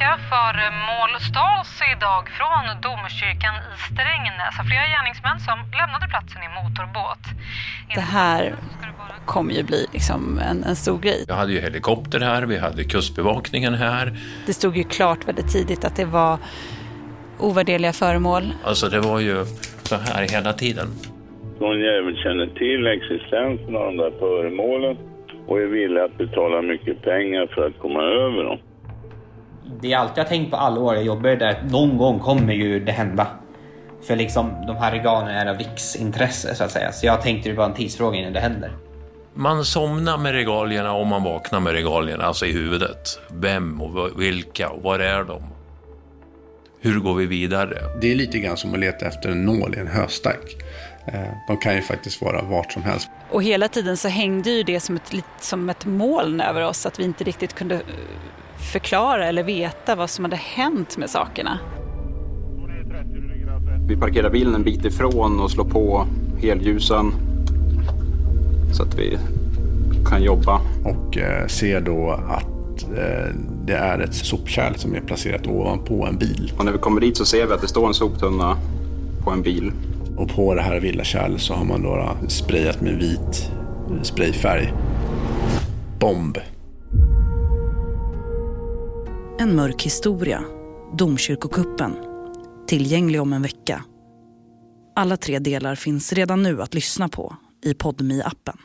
vecka för målstals idag från domkyrkan i Strängnäs. Flera gärningsmän som lämnade platsen i motorbåt. Det här kommer ju bli liksom en, en stor grej. Vi hade ju helikopter här, vi hade kustbevakningen här. Det stod ju klart väldigt tidigt att det var ovärderliga föremål. Alltså det var ju så här hela tiden. Någon jävel känner till existensen av de där föremålen och är villig att betala mycket pengar för att komma över dem. Det är allt jag tänkt på alla år jag jobbar där. Någon gång kommer ju det hända. För liksom de här regalerna är av riksintresse så att säga. Så jag tänkte det var en tidsfråga innan det händer. Man somnar med regalierna och man vaknar med regalierna, alltså i huvudet. Vem och vilka och var är de? Hur går vi vidare? Det är lite grann som att leta efter en nål i en höstack. Eh, de kan ju faktiskt vara vart som helst. Och hela tiden så hängde ju det som ett, som ett moln över oss, att vi inte riktigt kunde eh, förklara eller veta vad som hade hänt med sakerna. Vi parkerar bilen en bit ifrån och slår på helljusen så att vi kan jobba. Och eh, ser då att eh, det är ett sopkärl som är placerat ovanpå en bil. Och när vi kommer dit så ser vi att det står en soptunna på en bil. Och på det här villakärlet så har man då sprayat med vit sprayfärg. Bomb. En mörk historia. Domkyrkokuppen. Tillgänglig om en vecka. Alla tre delar finns redan nu att lyssna på i podmi appen